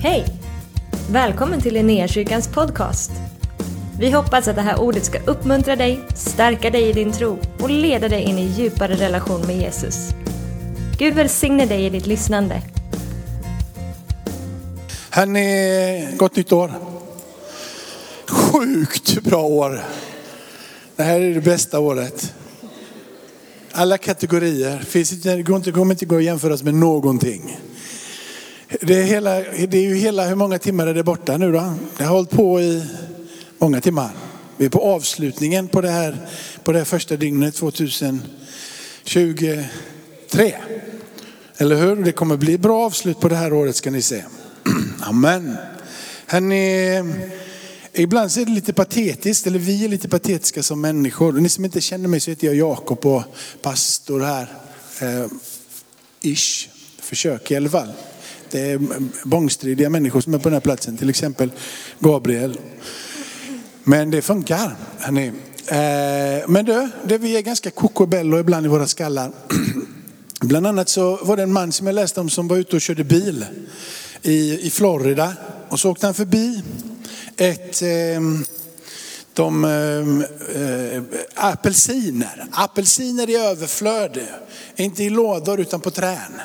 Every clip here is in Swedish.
Hej! Välkommen till Linnéakyrkans podcast. Vi hoppas att det här ordet ska uppmuntra dig, stärka dig i din tro och leda dig in i djupare relation med Jesus. Gud välsigne dig i ditt lyssnande. Hörni, gott nytt år. Sjukt bra år. Det här är det bästa året. Alla kategorier. Finns inte, det går inte, kommer inte gå att jämföras med någonting. Det är, hela, det är ju hela, hur många timmar är det borta nu då? Det har hållit på i många timmar. Vi är på avslutningen på det här, på det här första dygnet 2023. Eller hur? Det kommer bli bra avslut på det här året ska ni se. Amen. Hörrni, ibland så är det lite patetiskt, eller vi är lite patetiska som människor. Ni som inte känner mig så heter jag Jakob och pastor här. Eh, ish, försök i alla fall. Det är eh, bångstridiga människor som är på den här platsen, till exempel Gabriel. Men det funkar. Hörni. Eh, men du, det vi är ganska kokobello ibland i våra skallar. Bland annat så var det en man som jag läste om som var ute och körde bil i, i Florida. Och så åkte han förbi ett, eh, de, ehm, eh, apelsiner. Apelsiner i överflöd. Inte i lådor utan på trän.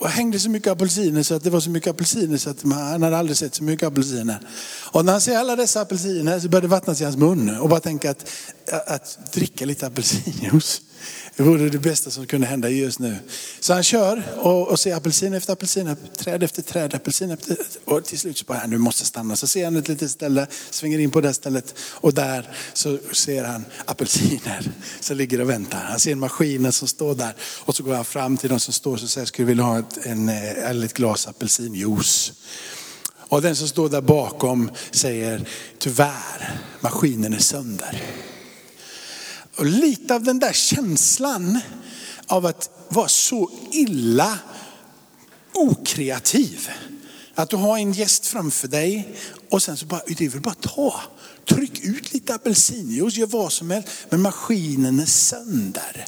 Och hängde så mycket apelsiner så att det var så mycket apelsiner så att man, han hade aldrig sett så mycket apelsiner. Och när han ser alla dessa apelsiner så började det vattnas i hans mun och bara tänka att, att dricka lite apelsinjuice. Det vore det bästa som kunde hända just nu. Så han kör och, och ser apelsin efter apelsin, träd efter träd, apelsin efter Och till slut så bara, nu måste stanna. Så ser han ett litet ställe, svänger in på det stället och där så ser han apelsiner som ligger och väntar. Han ser maskinen som står där och så går han fram till de som står och säger, skulle vilja ha ett, en, eh, eller ett glas apelsinjuice. Och den som står där bakom säger, tyvärr, maskinen är sönder. Och lite av den där känslan av att vara så illa okreativ. Att du har en gäst framför dig och sen så bara, det är väl bara ta. Tryck ut lite apelsinjuice, gör vad som helst. Men maskinen är sönder.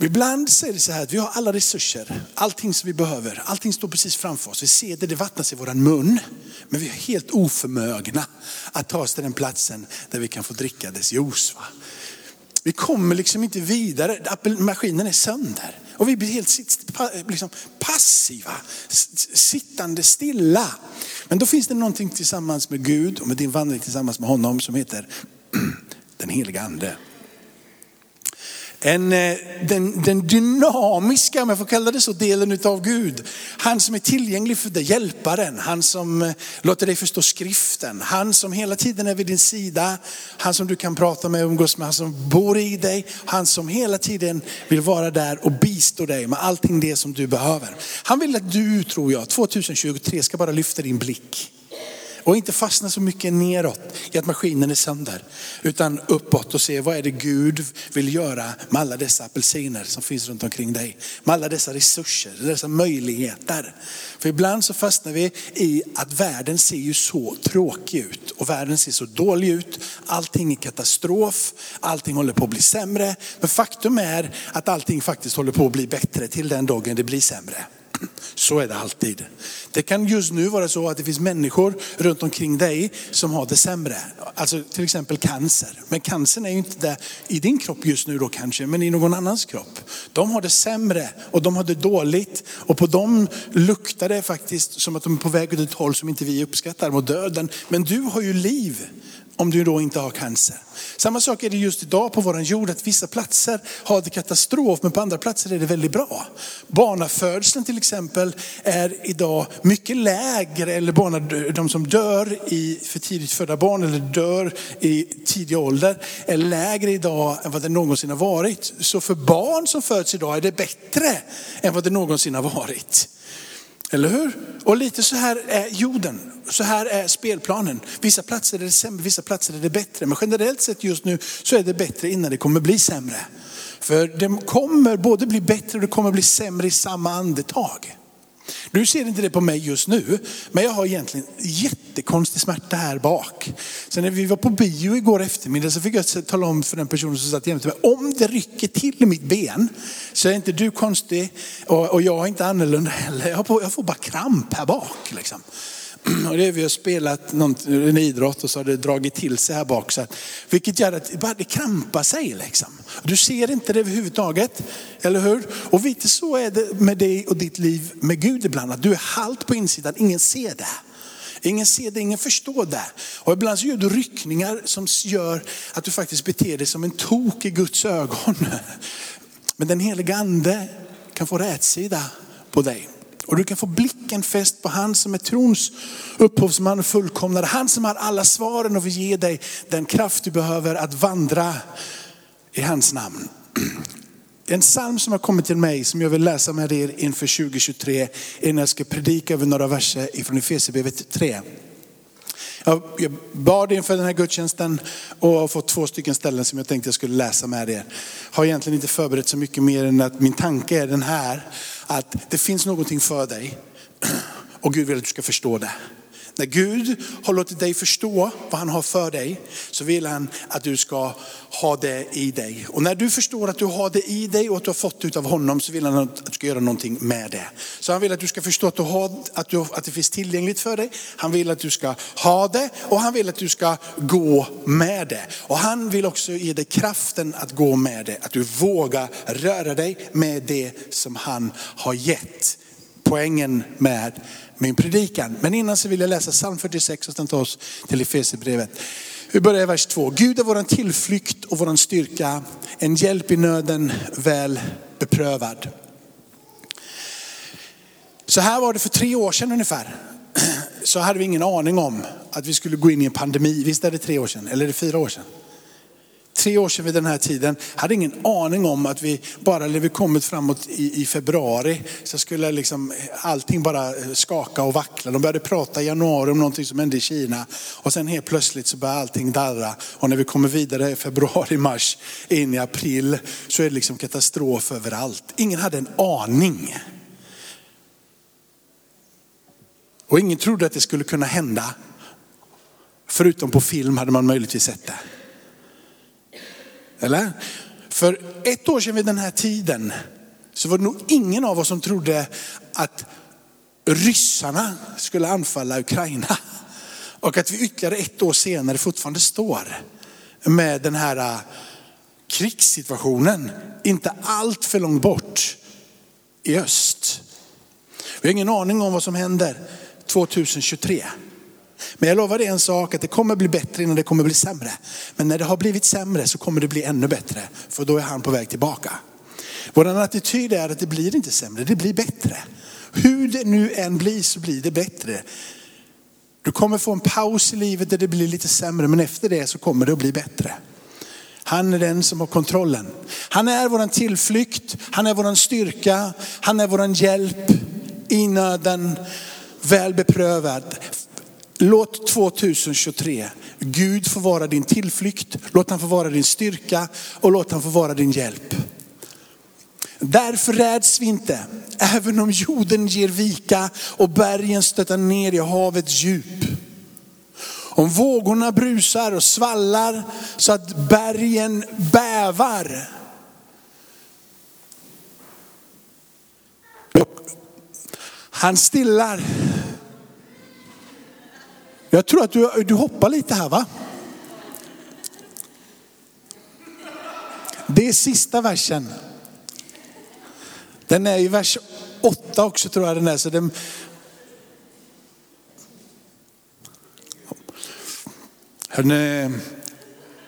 Ibland så är det så här att vi har alla resurser, allting som vi behöver, allting står precis framför oss. Vi ser det, det vattnas i våran mun. Men vi är helt oförmögna att ta oss till den platsen där vi kan få dricka dess juice. Va? Vi kommer liksom inte vidare, maskinen är sönder. Och vi blir helt liksom passiva, sittande stilla. Men då finns det någonting tillsammans med Gud och med din vandring tillsammans med honom som heter den heliga ande. En, eh, den, den dynamiska, om jag får kalla det så, delen av Gud. Han som är tillgänglig för dig, hjälparen. Han som eh, låter dig förstå skriften. Han som hela tiden är vid din sida. Han som du kan prata med och umgås med. Han som bor i dig. Han som hela tiden vill vara där och bistå dig med allting det som du behöver. Han vill att du, tror jag, 2023 ska bara lyfta din blick och inte fastna så mycket neråt i att maskinen är sönder. Utan uppåt och se vad är det Gud vill göra med alla dessa apelsiner som finns runt omkring dig. Med alla dessa resurser, dessa möjligheter. För ibland så fastnar vi i att världen ser ju så tråkig ut och världen ser så dålig ut. Allting är katastrof, allting håller på att bli sämre. Men faktum är att allting faktiskt håller på att bli bättre till den dagen det blir sämre. Så är det alltid. Det kan just nu vara så att det finns människor runt omkring dig som har det sämre. Alltså till exempel cancer. Men cancern är ju inte där i din kropp just nu då kanske, men i någon annans kropp. De har det sämre och de har det dåligt. Och på dem luktar det faktiskt som att de är på väg åt ett håll som inte vi uppskattar, mot döden. Men du har ju liv om du då inte har cancer. Samma sak är det just idag på vår jord, att vissa platser har det katastrof, men på andra platser är det väldigt bra. Barnafödseln till exempel är idag mycket lägre, eller barn, de som dör i för tidigt födda barn eller dör i tidig ålder är lägre idag än vad det någonsin har varit. Så för barn som föds idag är det bättre än vad det någonsin har varit. Eller hur? Och lite så här är jorden, så här är spelplanen. Vissa platser är det sämre, vissa platser är det bättre. Men generellt sett just nu så är det bättre innan det kommer bli sämre. För det kommer både bli bättre och det kommer bli sämre i samma andetag. Du ser inte det på mig just nu, men jag har egentligen jättekonstig smärta här bak. Så när vi var på bio igår eftermiddag så fick jag tala om för den personen som satt jämte mig, om det rycker till i mitt ben så är inte du konstig och, och jag är inte annorlunda heller. Jag får, jag får bara kramp här bak. Liksom. Och det är vi har spelat någon, en idrott och så har det dragit till sig här bak. Så att, vilket gör att bara det krampar sig. Liksom. Du ser inte det överhuvudtaget, eller hur? Och lite så är det med dig och ditt liv med Gud ibland. Att du är halt på insidan, ingen ser det. Ingen ser det, ingen förstår det. Och ibland så gör du ryckningar som gör att du faktiskt beter dig som en tok i Guds ögon. Men den heliga ande kan få rätsida på dig. Och du kan få blicken fäst på han som är trons upphovsman och fullkomnare. Han som har alla svaren och vill ge dig den kraft du behöver att vandra i hans namn. En psalm som har kommit till mig som jag vill läsa med er inför 2023 innan jag ska predika över några verser ifrån Efesierbrevet 3. Jag bad inför den här gudstjänsten och har fått två stycken ställen som jag tänkte jag skulle läsa med er. Har egentligen inte förberett så mycket mer än att min tanke är den här, att det finns någonting för dig och Gud vill att du ska förstå det. När Gud har låtit dig förstå vad han har för dig så vill han att du ska ha det i dig. Och när du förstår att du har det i dig och att du har fått det av honom så vill han att du ska göra någonting med det. Så han vill att du ska förstå att, du har, att, du, att det finns tillgängligt för dig. Han vill att du ska ha det och han vill att du ska gå med det. Och han vill också ge dig kraften att gå med det. Att du vågar röra dig med det som han har gett. Poängen med min predikan. Men innan så vill jag läsa psalm 46 och sen ta oss till Efesierbrevet. Vi börjar i vers 2. Gud är vår tillflykt och vår styrka, en hjälp i nöden väl beprövad. Så här var det för tre år sedan ungefär. Så hade vi ingen aning om att vi skulle gå in i en pandemi. Visst är det tre år sedan? Eller är det fyra år sedan? Tre år sedan vid den här tiden, hade ingen aning om att vi bara när vi kommit framåt i, i februari så skulle liksom allting bara eh, skaka och vackla. De började prata i januari om någonting som hände i Kina och sen helt plötsligt så började allting darra. Och när vi kommer vidare i februari, mars, in i april så är det liksom katastrof överallt. Ingen hade en aning. Och ingen trodde att det skulle kunna hända. Förutom på film hade man möjligtvis sett det. Eller? För ett år sedan vid den här tiden så var det nog ingen av oss som trodde att ryssarna skulle anfalla Ukraina. Och att vi ytterligare ett år senare fortfarande står med den här äh, krigssituationen, inte allt för långt bort i öst. Vi har ingen aning om vad som händer 2023. Men jag lovar dig en sak, att det kommer bli bättre innan det kommer bli sämre. Men när det har blivit sämre så kommer det bli ännu bättre, för då är han på väg tillbaka. Vår attityd är att det blir inte sämre, det blir bättre. Hur det nu än blir så blir det bättre. Du kommer få en paus i livet där det blir lite sämre, men efter det så kommer det att bli bättre. Han är den som har kontrollen. Han är vår tillflykt, han är vår styrka, han är vår hjälp i nöden, väl beprövad. Låt 2023 Gud få vara din tillflykt, låt han få vara din styrka och låt han få vara din hjälp. Därför räds vi inte, även om jorden ger vika och bergen stöter ner i havets djup. Om vågorna brusar och svallar så att bergen bävar. Han stillar jag tror att du, du hoppar lite här va? Det är sista versen. Den är i vers 8 också tror jag den är. Så den... Hörrni,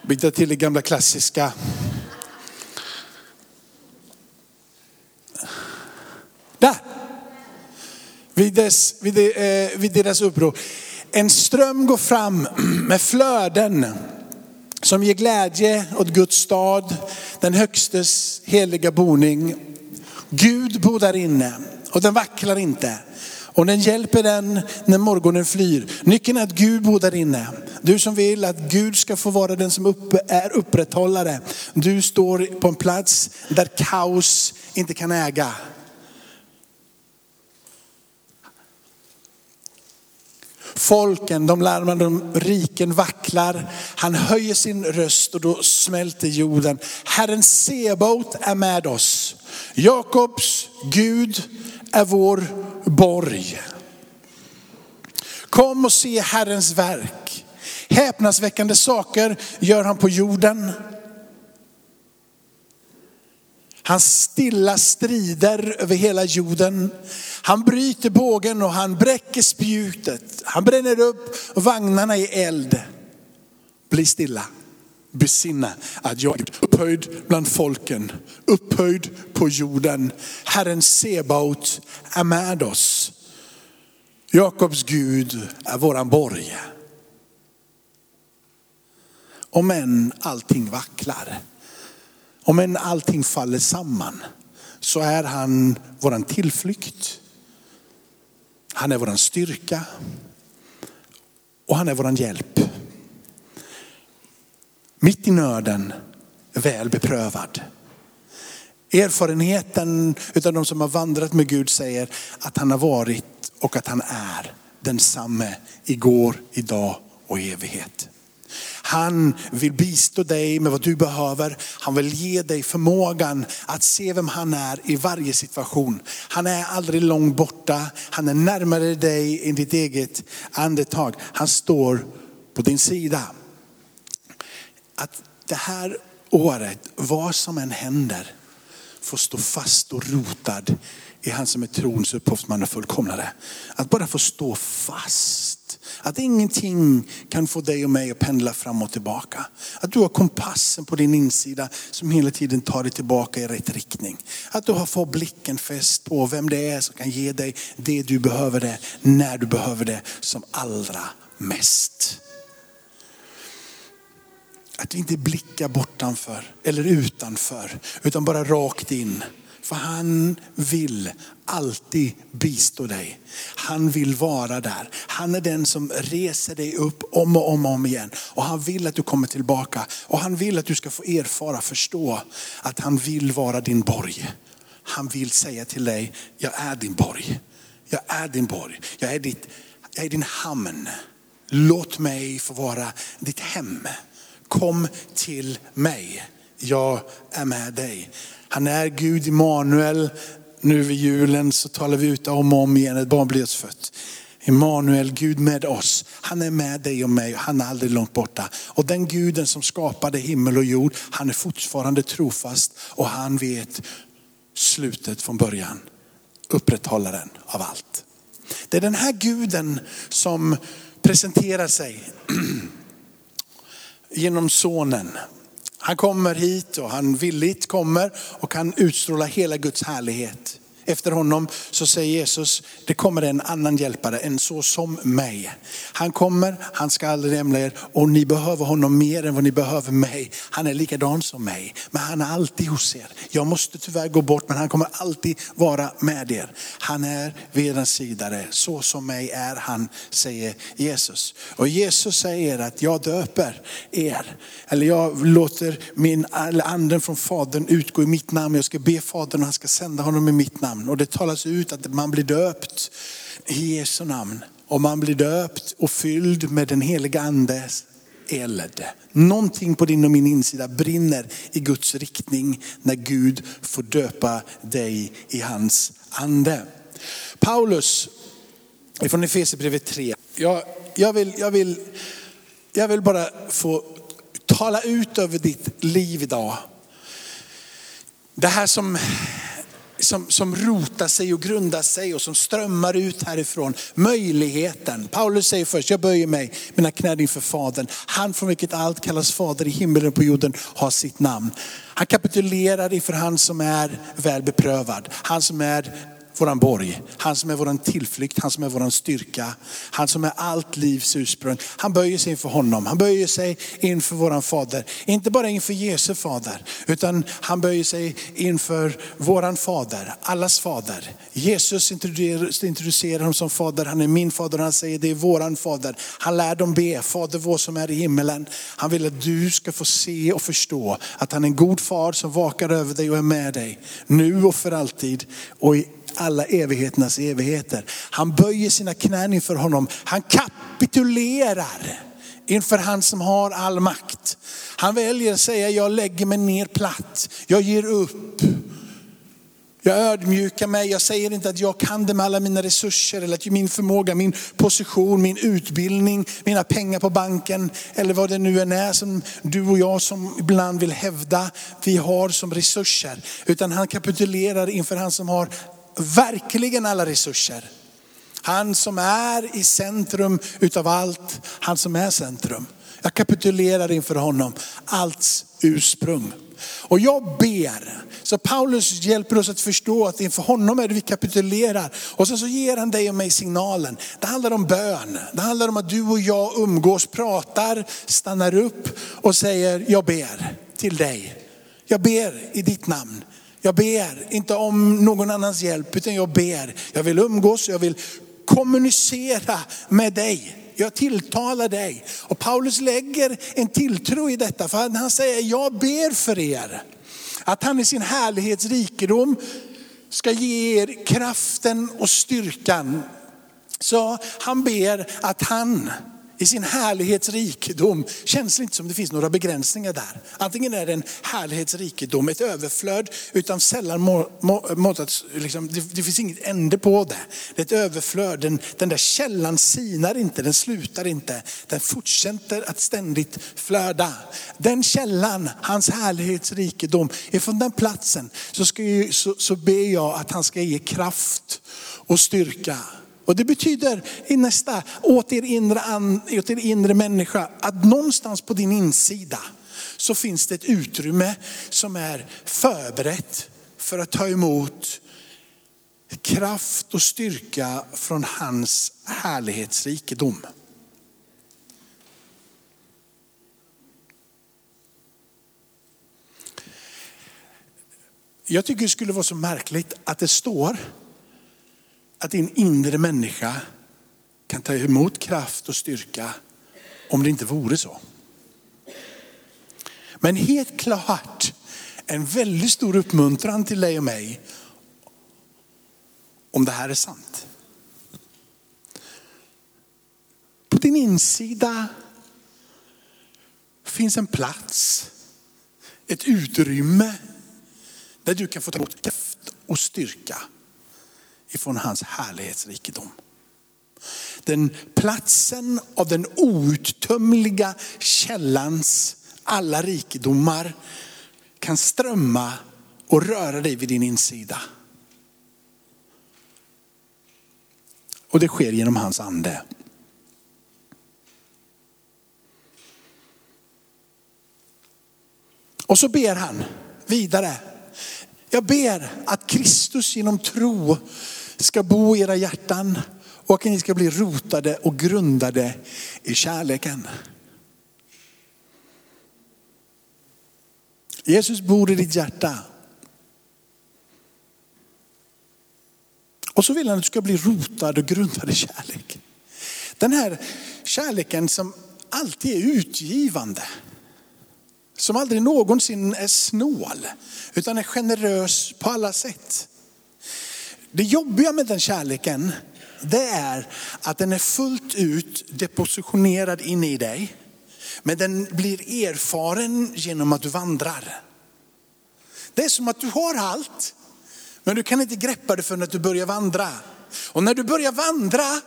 byta till det gamla klassiska. Där! Vid, dess, vid, eh, vid deras uppror. En ström går fram med flöden som ger glädje åt Guds stad, den högstes heliga boning. Gud bor där inne och den vacklar inte. Och den hjälper den när morgonen flyr. Nyckeln är att Gud bor där inne. Du som vill att Gud ska få vara den som är upprätthållare. Du står på en plats där kaos inte kan äga. Folken, de larmande de riken vacklar. Han höjer sin röst och då smälter jorden. Herren Sebaot är med oss. Jakobs Gud är vår borg. Kom och se Herrens verk. Häpnadsväckande saker gör han på jorden. Han stilla strider över hela jorden. Han bryter bågen och han bräcker spjutet. Han bränner upp vagnarna i eld. Bli stilla. Besinna att jag är upphöjd bland folken, upphöjd på jorden. Herren Sebaot är med oss. Jakobs Gud är våran borg. Om än allting vacklar, om än allting faller samman, så är han våran tillflykt. Han är våran styrka och han är våran hjälp. Mitt i nöden, väl beprövad. Erfarenheten utav de som har vandrat med Gud säger att han har varit och att han är densamme igår, idag och i evighet. Han vill bistå dig med vad du behöver. Han vill ge dig förmågan att se vem han är i varje situation. Han är aldrig långt borta. Han är närmare dig än ditt eget andetag. Han står på din sida. Att det här året, vad som än händer, får stå fast och rotad i han som är trons upphovsman och fullkomnare. Att bara få stå fast. Att ingenting kan få dig och mig att pendla fram och tillbaka. Att du har kompassen på din insida som hela tiden tar dig tillbaka i rätt riktning. Att du har fått blicken fäst på vem det är som kan ge dig det du behöver det, när du behöver det som allra mest. Att vi inte blickar bortanför eller utanför, utan bara rakt in. För han vill alltid bistå dig. Han vill vara där. Han är den som reser dig upp om och om och om igen. Och han vill att du kommer tillbaka. Och han vill att du ska få erfara, förstå att han vill vara din borg. Han vill säga till dig, jag är din borg. Jag är din borg. Jag är, ditt, jag är din hamn. Låt mig få vara ditt hem. Kom till mig. Jag är med dig. Han är Gud Immanuel. Nu vid julen så talar vi ut om och om igen, ett barn blir fött. Immanuel, Gud med oss. Han är med dig och mig, han är aldrig långt borta. Och den guden som skapade himmel och jord, han är fortfarande trofast och han vet slutet från början. Upprätthållaren av allt. Det är den här guden som presenterar sig genom sonen. Han kommer hit och han villigt kommer och kan utstråla hela Guds härlighet. Efter honom så säger Jesus, det kommer en annan hjälpare, en så som mig. Han kommer, han ska aldrig lämna er och ni behöver honom mer än vad ni behöver mig. Han är likadan som mig, men han är alltid hos er. Jag måste tyvärr gå bort, men han kommer alltid vara med er. Han är vid er sida, så som mig är han, säger Jesus. Och Jesus säger att jag döper er, eller jag låter min, anden från Fadern utgå i mitt namn. Jag ska be Fadern och han ska sända honom i mitt namn namn. Och det talas ut att man blir döpt i Jesu namn. Och man blir döpt och fylld med den heliga andes eld. Någonting på din och min insida brinner i Guds riktning när Gud får döpa dig i hans ande. Paulus från Efesierbrevet 3. Jag, jag, vill, jag, vill, jag vill bara få tala ut över ditt liv idag. Det här som som, som rotar sig och grundar sig och som strömmar ut härifrån. Möjligheten. Paulus säger först, jag böjer mig, mina knän inför Fadern. Han från vilket allt kallas Fader i himmelen och på jorden har sitt namn. Han kapitulerar inför han som är väl beprövad. Han som är våran borg. Han som är våran tillflykt, han som är våran styrka. Han som är allt livs ursprung. Han böjer sig inför honom. Han böjer sig inför våran fader. Inte bara inför Jesu fader, utan han böjer sig inför våran fader, allas fader. Jesus introducerar honom som fader. Han är min fader han säger det är våran fader. Han lär dem be, Fader vår som är i himmelen. Han vill att du ska få se och förstå att han är en god far som vakar över dig och är med dig. Nu och för alltid och i alla evigheternas evigheter. Han böjer sina knän inför honom. Han kapitulerar inför han som har all makt. Han väljer att säga, jag lägger mig ner platt, jag ger upp. Jag ödmjukar mig, jag säger inte att jag kan det med alla mina resurser eller att min förmåga, min position, min utbildning, mina pengar på banken eller vad det nu än är som du och jag som ibland vill hävda vi har som resurser. Utan han kapitulerar inför han som har verkligen alla resurser. Han som är i centrum utav allt, han som är centrum. Jag kapitulerar inför honom, allts ursprung. Och jag ber, så Paulus hjälper oss att förstå att inför honom är det vi kapitulerar. Och sen så ger han dig och mig signalen. Det handlar om bön. Det handlar om att du och jag umgås, pratar, stannar upp och säger, jag ber till dig. Jag ber i ditt namn. Jag ber inte om någon annans hjälp, utan jag ber. Jag vill umgås, jag vill kommunicera med dig. Jag tilltalar dig. Och Paulus lägger en tilltro i detta, för han säger, jag ber för er. Att han i sin härlighetsrikedom ska ge er kraften och styrkan. Så han ber att han i sin härlighetsrikedom känns det inte som det finns några begränsningar där. Antingen är det en härlighetsrikedom, ett överflöd utan sällan måttat, liksom, det, det, finns inget ände på det. Det är ett överflöd, den, den där källan sinar inte, den slutar inte. Den fortsätter att ständigt flöda. Den källan, hans härlighetsrikedom, ifrån den platsen så, ska, så, så ber jag att han ska ge kraft och styrka och det betyder i nästa, åt er, inre, åt er inre människa, att någonstans på din insida så finns det ett utrymme som är förberett för att ta emot kraft och styrka från hans härlighetsrikedom. Jag tycker det skulle vara så märkligt att det står att din inre människa kan ta emot kraft och styrka om det inte vore så. Men helt klart en väldigt stor uppmuntran till dig och mig om det här är sant. På din insida finns en plats, ett utrymme där du kan få ta emot kraft och styrka ifrån hans härlighetsrikedom. Den platsen av den outtömliga källans alla rikedomar kan strömma och röra dig vid din insida. Och det sker genom hans ande. Och så ber han vidare. Jag ber att Kristus genom tro ska bo i era hjärtan och att ni ska bli rotade och grundade i kärleken. Jesus bor i ditt hjärta. Och så vill han att du ska bli rotad och grundad i kärlek. Den här kärleken som alltid är utgivande. Som aldrig någonsin är snål, utan är generös på alla sätt. Det jobbiga med den kärleken, det är att den är fullt ut depositionerad in i dig. Men den blir erfaren genom att du vandrar. Det är som att du har allt, men du kan inte greppa det förrän du börjar vandra. Och när du börjar vandra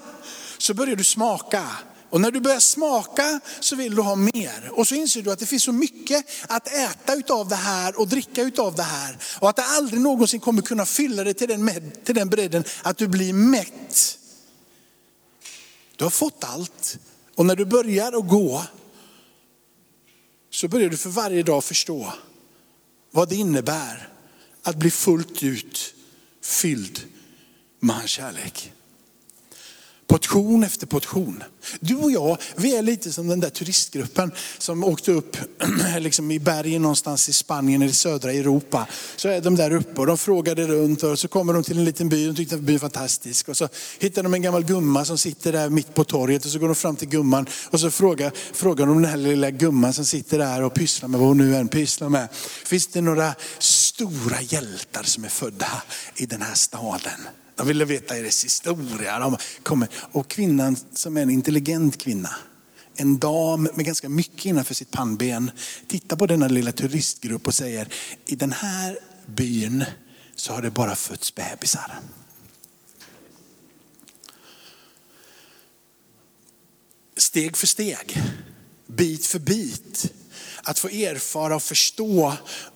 så börjar du smaka. Och när du börjar smaka så vill du ha mer. Och så inser du att det finns så mycket att äta utav det här och dricka utav det här. Och att det aldrig någonsin kommer kunna fylla dig till den, till den bredden att du blir mätt. Du har fått allt. Och när du börjar att gå så börjar du för varje dag förstå vad det innebär att bli fullt ut fylld med hans kärlek. Portion efter portion. Du och jag, vi är lite som den där turistgruppen som åkte upp liksom i bergen någonstans i Spanien eller i södra Europa. Så är de där uppe och de frågade runt och så kommer de till en liten by och tyckte att byn var fantastisk. Och så hittar de en gammal gumma som sitter där mitt på torget och så går de fram till gumman och så frågar, frågar de den här lilla gumman som sitter där och pysslar med vad hon nu än pysslar med. Finns det några stora hjältar som är födda i den här staden. De ville veta deras historia. De kommer. Och kvinnan som är en intelligent kvinna, en dam med ganska mycket innanför sitt pannben, tittar på denna lilla turistgrupp och säger, i den här byn så har det bara fötts bebisar. Steg för steg, bit för bit, att få erfara och förstå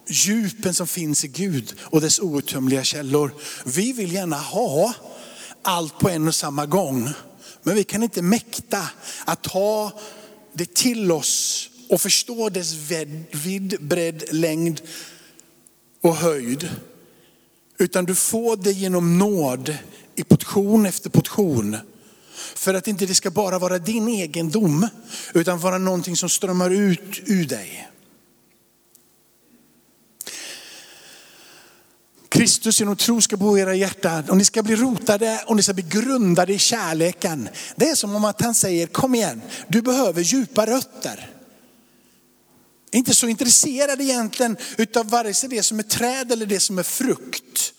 djupen som finns i Gud och dess outtömliga källor. Vi vill gärna ha allt på en och samma gång. Men vi kan inte mäkta att ta det till oss och förstå dess vidd, bredd, längd och höjd. Utan du får det genom nåd i portion efter portion. För att inte det ska bara vara din egendom, utan vara någonting som strömmar ut ur dig. Kristus genom tro ska bo i era hjärtan och ni ska bli rotade och ni ska bli grundade i kärleken. Det är som om att han säger, kom igen, du behöver djupa rötter. Inte så intresserad egentligen utav vare sig det som är träd eller det som är frukt.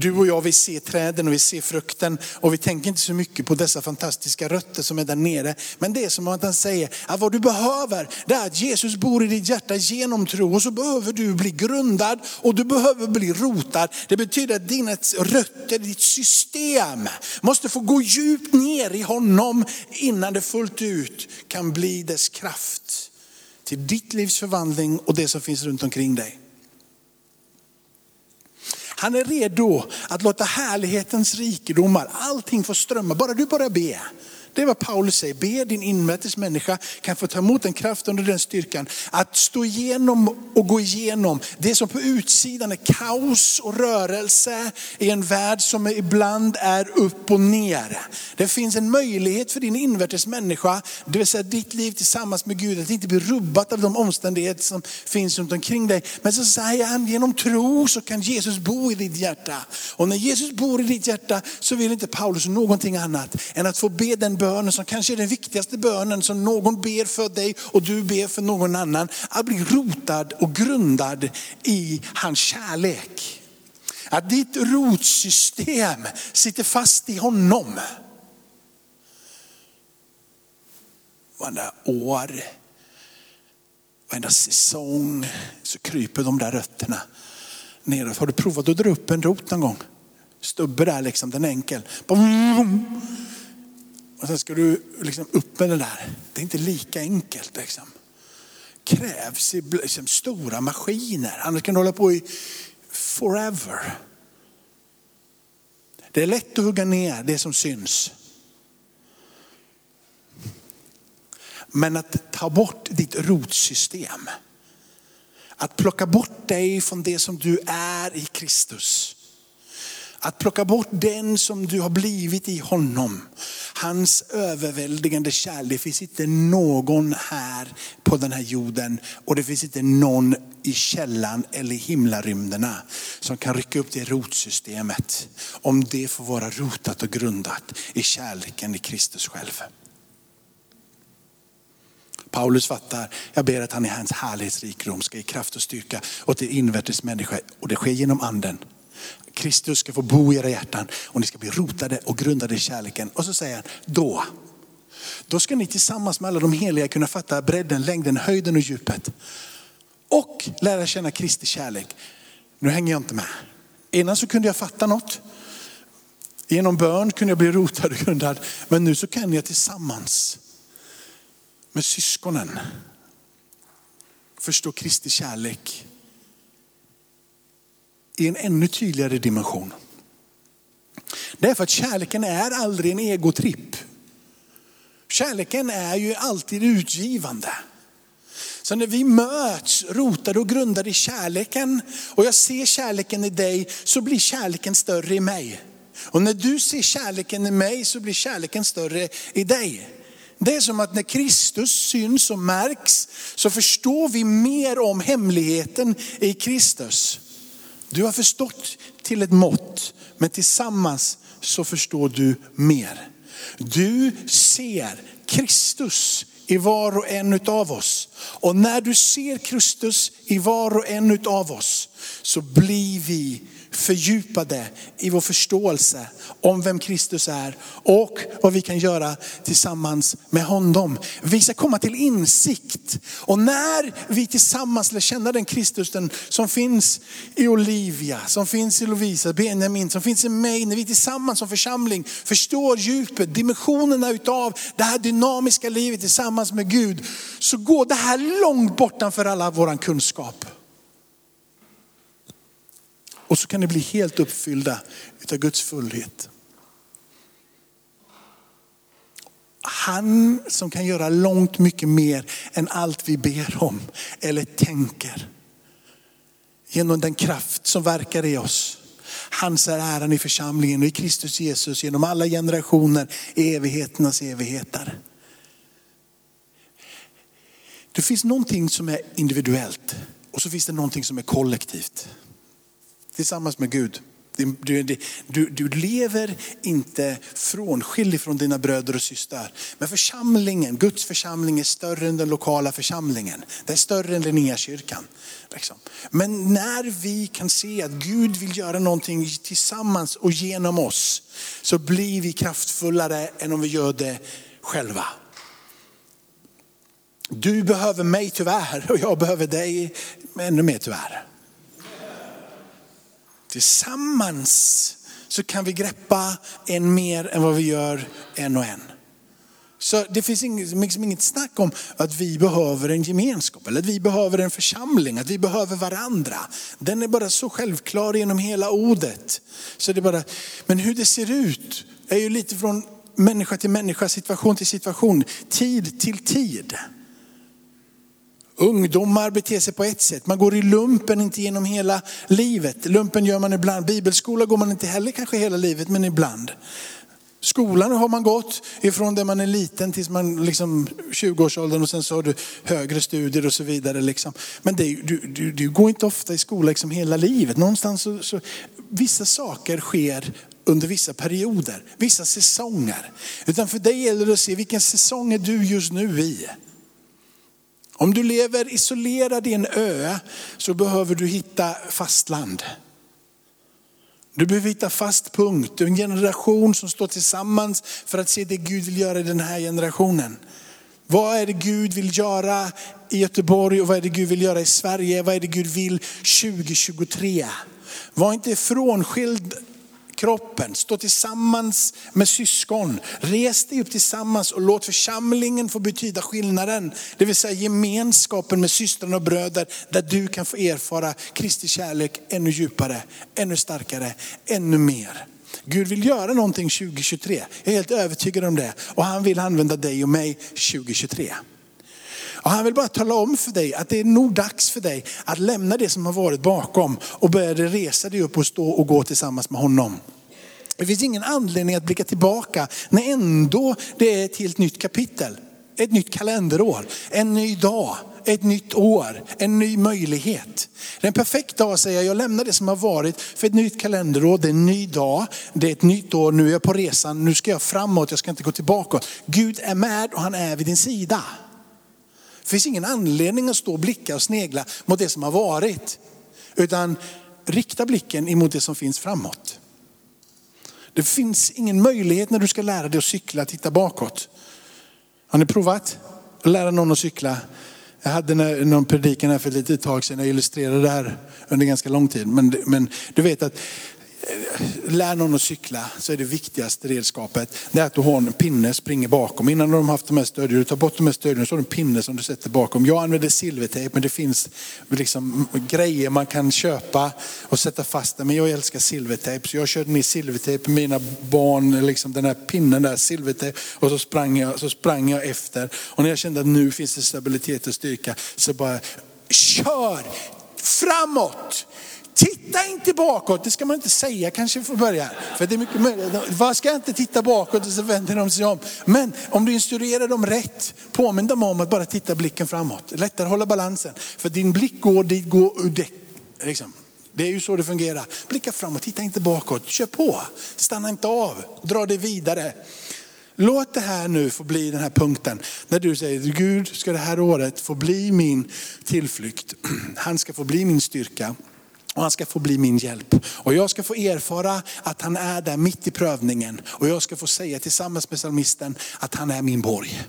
Du och jag, vi ser träden och vi ser frukten och vi tänker inte så mycket på dessa fantastiska rötter som är där nere. Men det är som att han säger att vad du behöver, det är att Jesus bor i ditt hjärta genom tro. Och så behöver du bli grundad och du behöver bli rotad. Det betyder att dina rötter, ditt system måste få gå djupt ner i honom innan det fullt ut kan bli dess kraft till ditt livs förvandling och det som finns runt omkring dig. Han är redo att låta härlighetens rikedomar, allting få strömma. Bara du börjar be. Det är vad Paulus säger, be din invärtes människa kan få ta emot den kraften och den styrkan. Att stå igenom och gå igenom det som på utsidan är kaos och rörelse i en värld som ibland är upp och ner. Det finns en möjlighet för din invärtes människa, det vill säga ditt liv tillsammans med Gud, att inte bli rubbat av de omständigheter som finns runt omkring dig. Men så säger han, genom tro så kan Jesus bo i ditt hjärta. Och när Jesus bor i ditt hjärta så vill inte Paulus någonting annat än att få be den bönen som kanske är den viktigaste bönen som någon ber för dig och du ber för någon annan. Att bli rotad och grundad i hans kärlek. Att ditt rotsystem sitter fast i honom. Varenda år, varenda säsong så kryper de där rötterna neråt. Har du provat att dra upp en rot någon gång? Stubbe där liksom, den är enkel. Och sen ska du liksom upp med det där. Det är inte lika enkelt. Liksom. krävs liksom stora maskiner. Annars kan du hålla på i forever. Det är lätt att hugga ner det som syns. Men att ta bort ditt rotsystem. Att plocka bort dig från det som du är i Kristus. Att plocka bort den som du har blivit i honom. Hans överväldigande kärlek. Det finns inte någon här på den här jorden och det finns inte någon i källan eller i himlarymderna som kan rycka upp det rotsystemet. Om det får vara rotat och grundat i kärleken i Kristus själv. Paulus fattar, jag ber att han i hans härlighetsrikedom ska ge kraft och styrka åt det invärtes människa och det sker genom anden. Kristus ska få bo i era hjärtan och ni ska bli rotade och grundade i kärleken. Och så säger han, då, då ska ni tillsammans med alla de heliga kunna fatta bredden, längden, höjden och djupet. Och lära känna Kristi kärlek. Nu hänger jag inte med. Innan så kunde jag fatta något. Genom bön kunde jag bli rotad och grundad. Men nu så kan jag tillsammans med syskonen förstå Kristi kärlek i en ännu tydligare dimension. Det är för att kärleken är aldrig en egotripp. Kärleken är ju alltid utgivande. Så när vi möts, rotade och grundade i kärleken och jag ser kärleken i dig så blir kärleken större i mig. Och när du ser kärleken i mig så blir kärleken större i dig. Det är som att när Kristus syns och märks så förstår vi mer om hemligheten i Kristus. Du har förstått till ett mått, men tillsammans så förstår du mer. Du ser Kristus i var och en utav oss. Och när du ser Kristus i var och en utav oss så blir vi fördjupade i vår förståelse om vem Kristus är och vad vi kan göra tillsammans med honom. Vi ska komma till insikt och när vi tillsammans lär känna den Kristus som finns i Olivia, som finns i Lovisa, Benjamin, som finns i mig, när vi tillsammans som församling förstår djupet, dimensionerna utav det här dynamiska livet tillsammans med Gud, så går det här långt bortanför alla våran kunskap. Och så kan ni bli helt uppfyllda utav Guds fullhet. Han som kan göra långt mycket mer än allt vi ber om eller tänker. Genom den kraft som verkar i oss. Hans är äran i församlingen och i Kristus Jesus genom alla generationer i evigheternas evigheter. Det finns någonting som är individuellt och så finns det någonting som är kollektivt tillsammans med Gud. Du, du, du, lever inte frånskild från dina bröder och systrar. Men församlingen, Guds församling är större än den lokala församlingen. Det är större än den nya kyrkan. Liksom. Men när vi kan se att Gud vill göra någonting tillsammans och genom oss, så blir vi kraftfullare än om vi gör det själva. Du behöver mig tyvärr och jag behöver dig ännu mer tyvärr. Tillsammans så kan vi greppa en mer än vad vi gör en och en. Så det finns inget, liksom inget snack om att vi behöver en gemenskap eller att vi behöver en församling, att vi behöver varandra. Den är bara så självklar genom hela ordet. Så det bara, men hur det ser ut är ju lite från människa till människa, situation till situation, tid till tid. Ungdomar beter sig på ett sätt. Man går i lumpen inte genom hela livet. Lumpen gör man ibland. Bibelskola går man inte heller kanske hela livet, men ibland. Skolan har man gått ifrån där man är liten tills man liksom 20-årsåldern och sen så har du högre studier och så vidare. Liksom. Men det, du, du, du går inte ofta i skola liksom hela livet. Någonstans så, så, vissa saker sker under vissa perioder, vissa säsonger. Utan för dig gäller det att se vilken säsong är du just nu i. Om du lever isolerad i en ö så behöver du hitta fastland. Du behöver hitta fast punkt, en generation som står tillsammans för att se det Gud vill göra i den här generationen. Vad är det Gud vill göra i Göteborg och vad är det Gud vill göra i Sverige? Vad är det Gud vill 2023? Var inte frånskild kroppen, stå tillsammans med syskon. Res dig upp tillsammans och låt församlingen få betyda skillnaden. Det vill säga gemenskapen med systrarna och bröder där du kan få erfara Kristi kärlek ännu djupare, ännu starkare, ännu mer. Gud vill göra någonting 2023. Jag är helt övertygad om det. Och han vill använda dig och mig 2023. Och han vill bara tala om för dig att det är nog dags för dig att lämna det som har varit bakom och börja resa dig upp och stå och gå tillsammans med honom. Det finns ingen anledning att blicka tillbaka när ändå det är ett helt nytt kapitel. Ett nytt kalenderår, en ny dag, ett nytt år, en ny möjlighet. Det är en perfekt dag att säga, jag lämnar det som har varit för ett nytt kalenderår, det är en ny dag, det är ett nytt år, nu är jag på resan, nu ska jag framåt, jag ska inte gå tillbaka. Gud är med och han är vid din sida. Det finns ingen anledning att stå och blicka och snegla mot det som har varit. Utan rikta blicken emot det som finns framåt. Det finns ingen möjlighet när du ska lära dig att cykla att titta bakåt. Har ni provat att lära någon att cykla? Jag hade någon predikan här för ett litet tag sedan, jag illustrerade det här under ganska lång tid. Men, men du vet att lär någon att cykla så är det viktigaste redskapet det är att du har en pinne springer bakom. Innan de har haft de här stödjorna, du tar bort de här stödjorna så har du en pinne som du sätter bakom. Jag använder silvertejp men det finns liksom grejer man kan köpa och sätta fast det. Men jag älskar silvertejp så jag körde ner silvertejp med mina barn, liksom den här pinnen där, silvertejp. Och så sprang, jag, så sprang jag efter. Och när jag kände att nu finns det stabilitet och styrka så bara kör framåt. Titta inte bakåt, det ska man inte säga kanske från början. För det är mycket möjligt. Vad ska inte titta bakåt och så vänder de sig om. Men om du instruerar dem rätt, påminn dem om att bara titta blicken framåt. Lättare att hålla balansen. För din blick går dit, går det, liksom. Det är ju så det fungerar. Blicka framåt, titta inte bakåt, kör på. Stanna inte av, dra dig vidare. Låt det här nu få bli den här punkten när du säger Gud ska det här året få bli min tillflykt. Han ska få bli min styrka. Och han ska få bli min hjälp. Och jag ska få erfara att han är där mitt i prövningen. Och jag ska få säga tillsammans med psalmisten att han är min borg.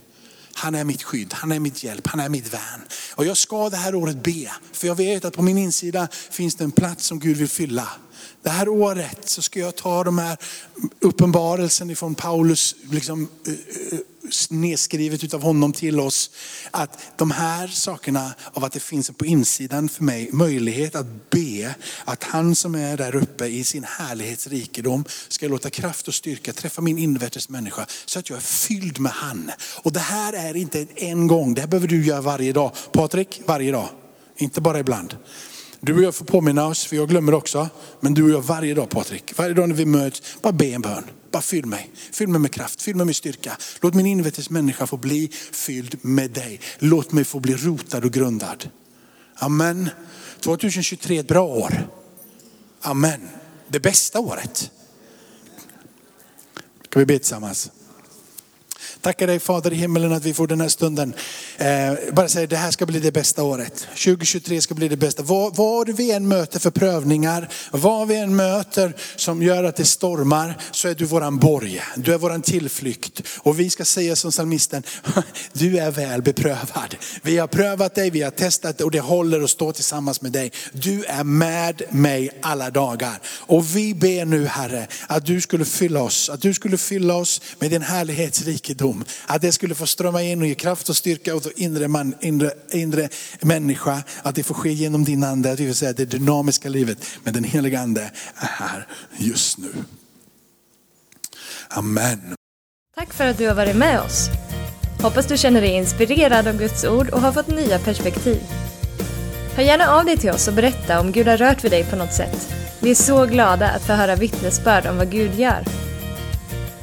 Han är mitt skydd, han är mitt hjälp, han är mitt värn. Och jag ska det här året be, för jag vet att på min insida finns det en plats som Gud vill fylla. Det här året så ska jag ta de här uppenbarelsen ifrån Paulus, liksom, eh, eh, nedskrivet utav honom till oss. Att de här sakerna av att det finns på insidan för mig möjlighet att be att han som är där uppe i sin härlighetsrikedom ska låta kraft och styrka träffa min invärtes människa så att jag är fylld med han. Och det här är inte en gång, det här behöver du göra varje dag. Patrik, varje dag. Inte bara ibland. Du och jag får påminna oss, för jag glömmer också. Men du och jag varje dag Patrik, varje dag när vi möts, bara be en bön. Bara fyll mig. Fyll mig med kraft, fyll mig med styrka. Låt min invärtes människa få bli fylld med dig. Låt mig få bli rotad och grundad. Amen. 2023 är ett bra år. Amen. Det bästa året. Ska vi be tillsammans? Tackar dig Fader i himmelen att vi får den här stunden. Eh, bara säga det här ska bli det bästa året. 2023 ska bli det bästa. Vad, vad vi än möter för prövningar, vad vi än möter som gör att det stormar, så är du våran borg. Du är våran tillflykt. Och vi ska säga som psalmisten, du är väl beprövad. Vi har prövat dig, vi har testat dig och det håller att stå tillsammans med dig. Du är med mig alla dagar. Och vi ber nu Herre, att du skulle fylla oss, att du skulle fylla oss med din härlighetsrikedom dom. Att det skulle få strömma in och ge kraft och styrka åt inre, man, inre, inre människa. Att det får ske genom din ande, det vill säga det dynamiska livet. Men den heliga ande är här just nu. Amen. Tack för att du har varit med oss. Hoppas du känner dig inspirerad av Guds ord och har fått nya perspektiv. Hör gärna av dig till oss och berätta om Gud har rört vid dig på något sätt. Vi är så glada att få höra vittnesbörd om vad Gud gör.